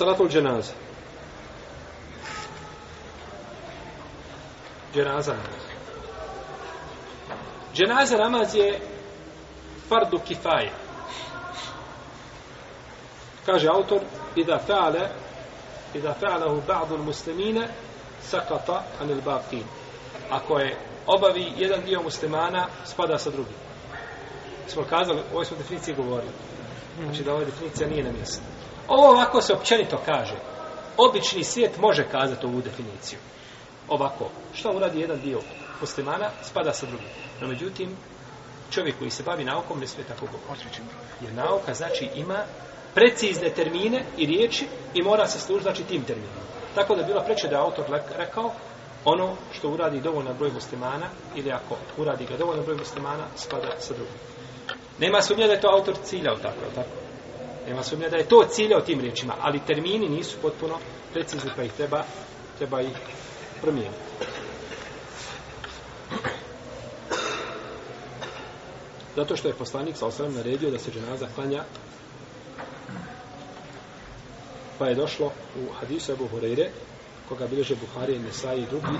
salatul dženaze. Dženaza namaz. Dženaza namaz je fardu kifaje. Kaže autor, i da fa'ale, i da fa'alehu ba'du muslimine, sakata anil ba'qin. Ako je obavi jedan dio muslimana, spada sa drugim. Smo kazali, ovo smo definicije govorili. Znači da ova definicija nije na mjestu. Ovo ovako se općenito kaže. Obični svijet može kazati ovu definiciju. Ovako, što uradi jedan dio muslimana, spada sa drugim. No međutim, čovjek koji se bavi naukom ne sve tako govoriti. Jer nauka znači ima precizne termine i riječi i mora se služiti znači, tim terminom. Tako da bilo preče da je autor rekao ono što uradi dovoljno broj muslimana ili ako uradi ga dovoljno broj muslimana spada sa drugim. Nema sumnje da je to autor ciljao tako, tako. Nema sumnja da je to cilja o tim riječima, ali termini nisu potpuno precizni, pa ih treba, treba ih promijeniti. Zato što je poslanik sa osram naredio da se dženaza klanja pa je došlo u hadisu Ebu Hureyre koga bileže Buharije, Nesaji i drugi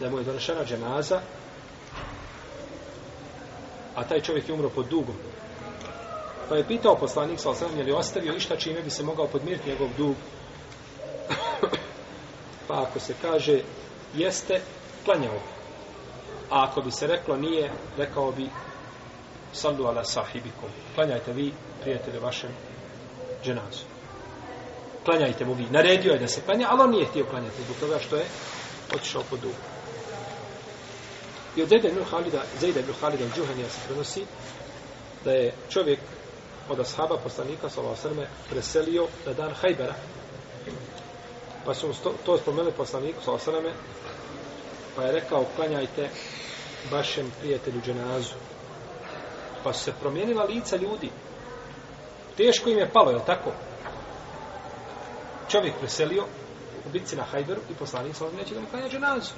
da mu je donešena dženaza a taj čovjek je umro pod dugom Pa je pitao poslanik sa osam, je li ostavio išta čime bi se mogao podmiriti njegov dug? pa ako se kaže jeste, klanjao bi. A ako bi se reklo nije, rekao bi sallu ala sahibikum. Klanjajte vi, prijatelje vašem dženazu. Klanjajte mu vi. Naredio je da se klanja, ali on nije htio klanjati zbog toga što je otišao po dugu. I od Zajda ibn Halida, Zajda ibn Halida u Džuhani, ja se prenosi, da je čovjek od ashaba poslanika sallallahu alejhi ve selleme preselio na dan Hajbera. Pa su to, to spomenuli poslaniku sallallahu alejhi ve selleme pa je rekao klanjajte vašem prijatelju dženazu. Pa su se promijenila lica ljudi. Teško im je palo, je tako? Čovjek preselio u bitci na Hajberu i poslanik sa neće da mu klanja dženazu.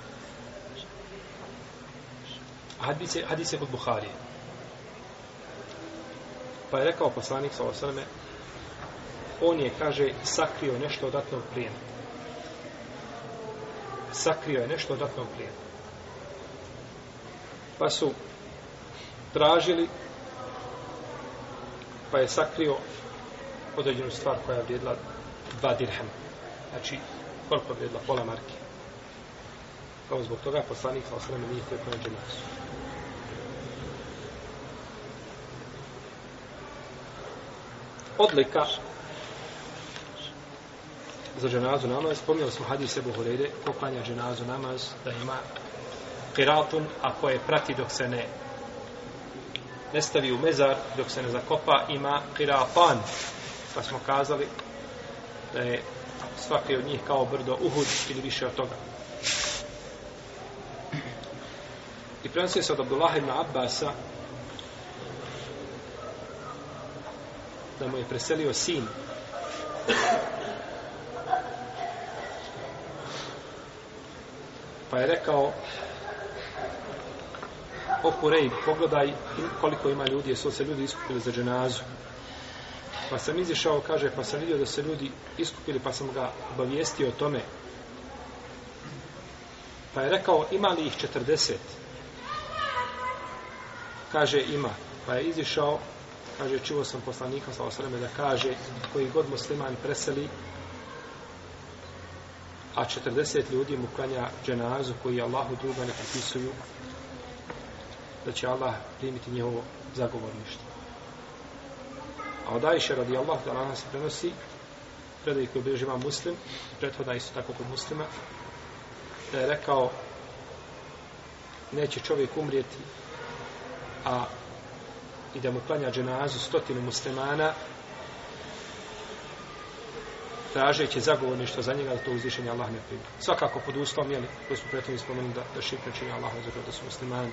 Hadise, hadise kod Buharije. Pa je rekao poslanik sa osrme, on je, kaže, sakrio nešto od ratnog plijena. Sakrio je nešto od ratnog plijena. Pa su tražili, pa je sakrio određenu stvar koja je vrijedila dva dirhama. Znači, koliko je vrijedila? Pola marke. Pa zbog toga je poslanik sa osrme nije koje pronađe nasu. odlika za dženazu namaz, spomnjali smo hadis Ebu Horeire, ko klanja dženazu namaz, da ima kiratun, a koje prati dok se ne ne stavi u mezar, dok se ne zakopa, ima kiratan. Pa smo kazali da je svaki od njih kao brdo uhud ili više od toga. I prenosio se od Abdullah ibn Abbasa, da mu je preselio sin. Pa je rekao Okurej, pogledaj koliko ima ljudi, jesu se ljudi iskupili za dženazu. Pa sam izišao, kaže, pa sam vidio da se ljudi iskupili, pa sam ga obavijestio o tome. Pa je rekao, ima li ih 40? Kaže, ima. Pa je izišao, kaže, čuo sam poslanika sa osreme da kaže, koji god musliman preseli, a 40 ljudi mu klanja dženazu koji Allahu druga ne pripisuju, da će Allah primiti njehovo zagovorništvo. A od Ajše radi Allah, da se prenosi, predaj koji obježiva muslim, prethoda isto tako kod muslima, da je rekao, neće čovjek umrijeti, a i da mu klanja dženazu stotinu muslimana tražeći zagovorništvo za njega da to uzvišenje Allah ne prima. Svakako pod uslovom, jeli, koji smo prethodno spomenuli da, da šipne čini Allah za to da su muslimani.